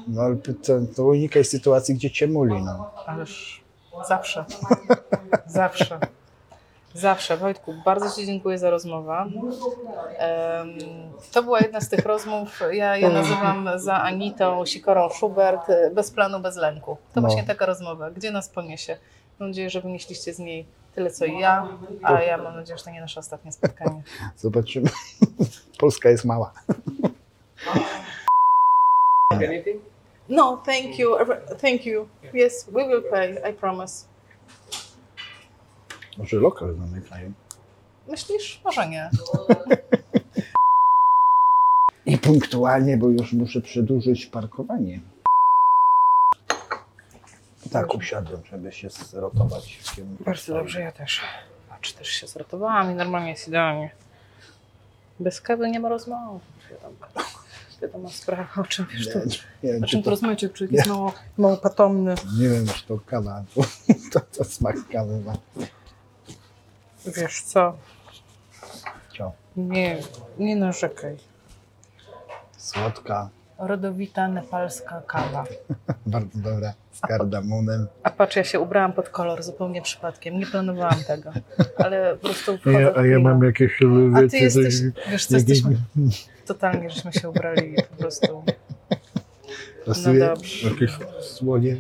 No ale to, to unikaj sytuacji, gdzie cię muli, no. Ależ zawsze. [laughs] zawsze. Zawsze. Wojtku, bardzo Ci dziękuję za rozmowę. Em, To była jedna z tych rozmów, ja je nazywam za Anitą Sikorą Schubert, bez planu, bez lęku. To No. właśnie taka rozmowa. Gdzie nas poniesie? Mam nadzieję, że wynieśliście z niej tyle, co i ja, a ja mam nadzieję, że to nie nasze ostatnie spotkanie. [laughs] Zobaczymy. [laughs] Polska jest mała. Anything? No, thank you, thank you. Yes, we will pay, I promise. Może lokal zamykają. Myślisz? Może nie. [laughs] I punktualnie, bo już muszę przedłużyć parkowanie. Tak, usiadłem, żeby się zrotować. Bardzo dobrze, ja też. Patrz, też się zrotowałam i normalnie jest idealnie. Bez kawy nie ma rozmowy. Wiadomo, wiadoma sprawa, o czym wiesz tu. Nie, nie, O czy czym tu to, rozmawiacie, człowiek jest mało, mało patomny. nie wiem, czy to kawa, to, [laughs] to, to smak kawy ma. Wiesz co, Co? nie, nie narzekaj. Słodka, Rodowita nepalska kawa. [laughs] bardzo dobra, z kardamonem. A patrz, ja się ubrałam pod kolor zupełnie przypadkiem. Nie planowałam tego. Ale po prostu ja, a ja mam jakieś A ty jesteś, coś- wiesz co, jakieś- jesteśmy, totalnie żeśmy się ubrali po prostu. Pasuje? No dobrze. Jakieś słonie.